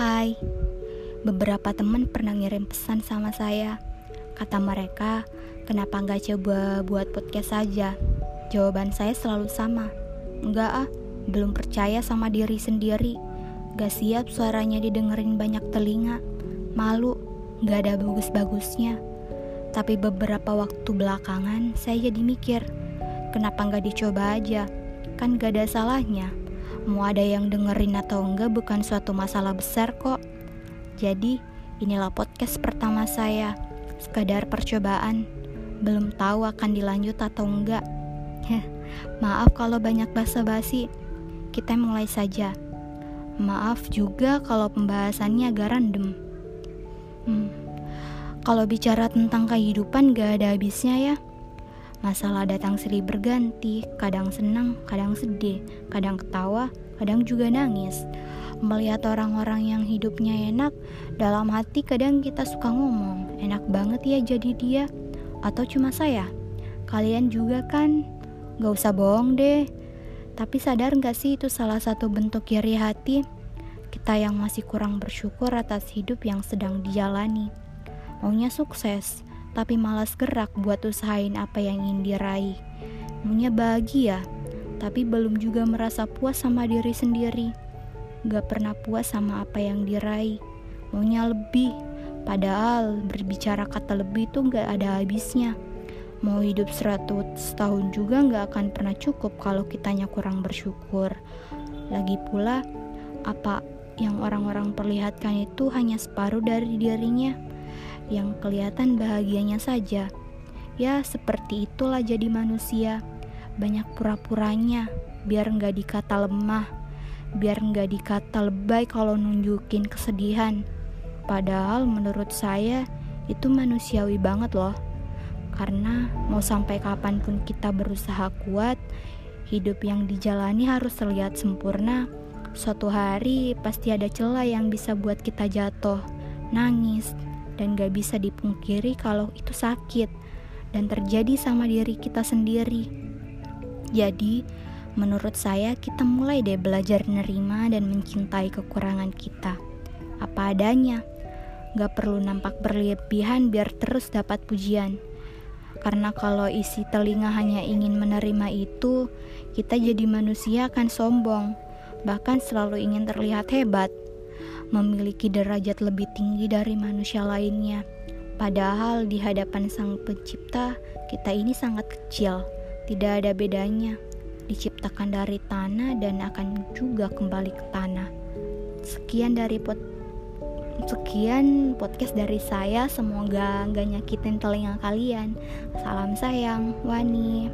Hai, beberapa teman pernah ngirim pesan sama saya. Kata mereka, kenapa nggak coba buat podcast saja? Jawaban saya selalu sama. Enggak ah, belum percaya sama diri sendiri. Gak siap suaranya didengerin banyak telinga. Malu, gak ada bagus-bagusnya. Tapi beberapa waktu belakangan saya jadi mikir, kenapa nggak dicoba aja? Kan gak ada salahnya. Mau ada yang dengerin atau enggak bukan suatu masalah besar kok. Jadi, inilah podcast pertama saya. Sekadar percobaan. Belum tahu akan dilanjut atau enggak. Maaf kalau banyak basa-basi. Kita mulai saja. Maaf juga kalau pembahasannya agak random. Hmm. Kalau bicara tentang kehidupan gak ada habisnya ya. Masalah datang silih berganti, kadang senang, kadang sedih, kadang ketawa, kadang juga nangis. Melihat orang-orang yang hidupnya enak, dalam hati kadang kita suka ngomong, enak banget ya jadi dia, atau cuma saya. Kalian juga kan? Gak usah bohong deh. Tapi sadar gak sih itu salah satu bentuk iri hati? Kita yang masih kurang bersyukur atas hidup yang sedang dijalani. Maunya sukses, tapi malas gerak buat usahain apa yang ingin diraih. Maunya bahagia, tapi belum juga merasa puas sama diri sendiri. Gak pernah puas sama apa yang diraih. Maunya lebih, padahal berbicara kata lebih tuh gak ada habisnya. Mau hidup 100 tahun juga gak akan pernah cukup kalau kitanya kurang bersyukur. Lagi pula, apa yang orang-orang perlihatkan itu hanya separuh dari dirinya yang kelihatan bahagianya saja. Ya, seperti itulah jadi manusia. Banyak pura-puranya, biar nggak dikata lemah, biar nggak dikata lebay kalau nunjukin kesedihan. Padahal menurut saya itu manusiawi banget loh. Karena mau sampai kapan pun kita berusaha kuat, hidup yang dijalani harus terlihat sempurna. Suatu hari pasti ada celah yang bisa buat kita jatuh, nangis, dan gak bisa dipungkiri kalau itu sakit dan terjadi sama diri kita sendiri. Jadi, menurut saya kita mulai deh belajar nerima dan mencintai kekurangan kita. Apa adanya, gak perlu nampak berlebihan biar terus dapat pujian. Karena kalau isi telinga hanya ingin menerima itu, kita jadi manusia akan sombong, bahkan selalu ingin terlihat hebat memiliki derajat lebih tinggi dari manusia lainnya. Padahal di hadapan Sang Pencipta, kita ini sangat kecil, tidak ada bedanya. Diciptakan dari tanah dan akan juga kembali ke tanah. Sekian dari pot sekian podcast dari saya. Semoga nggak nyakitin telinga kalian. Salam sayang, Wani.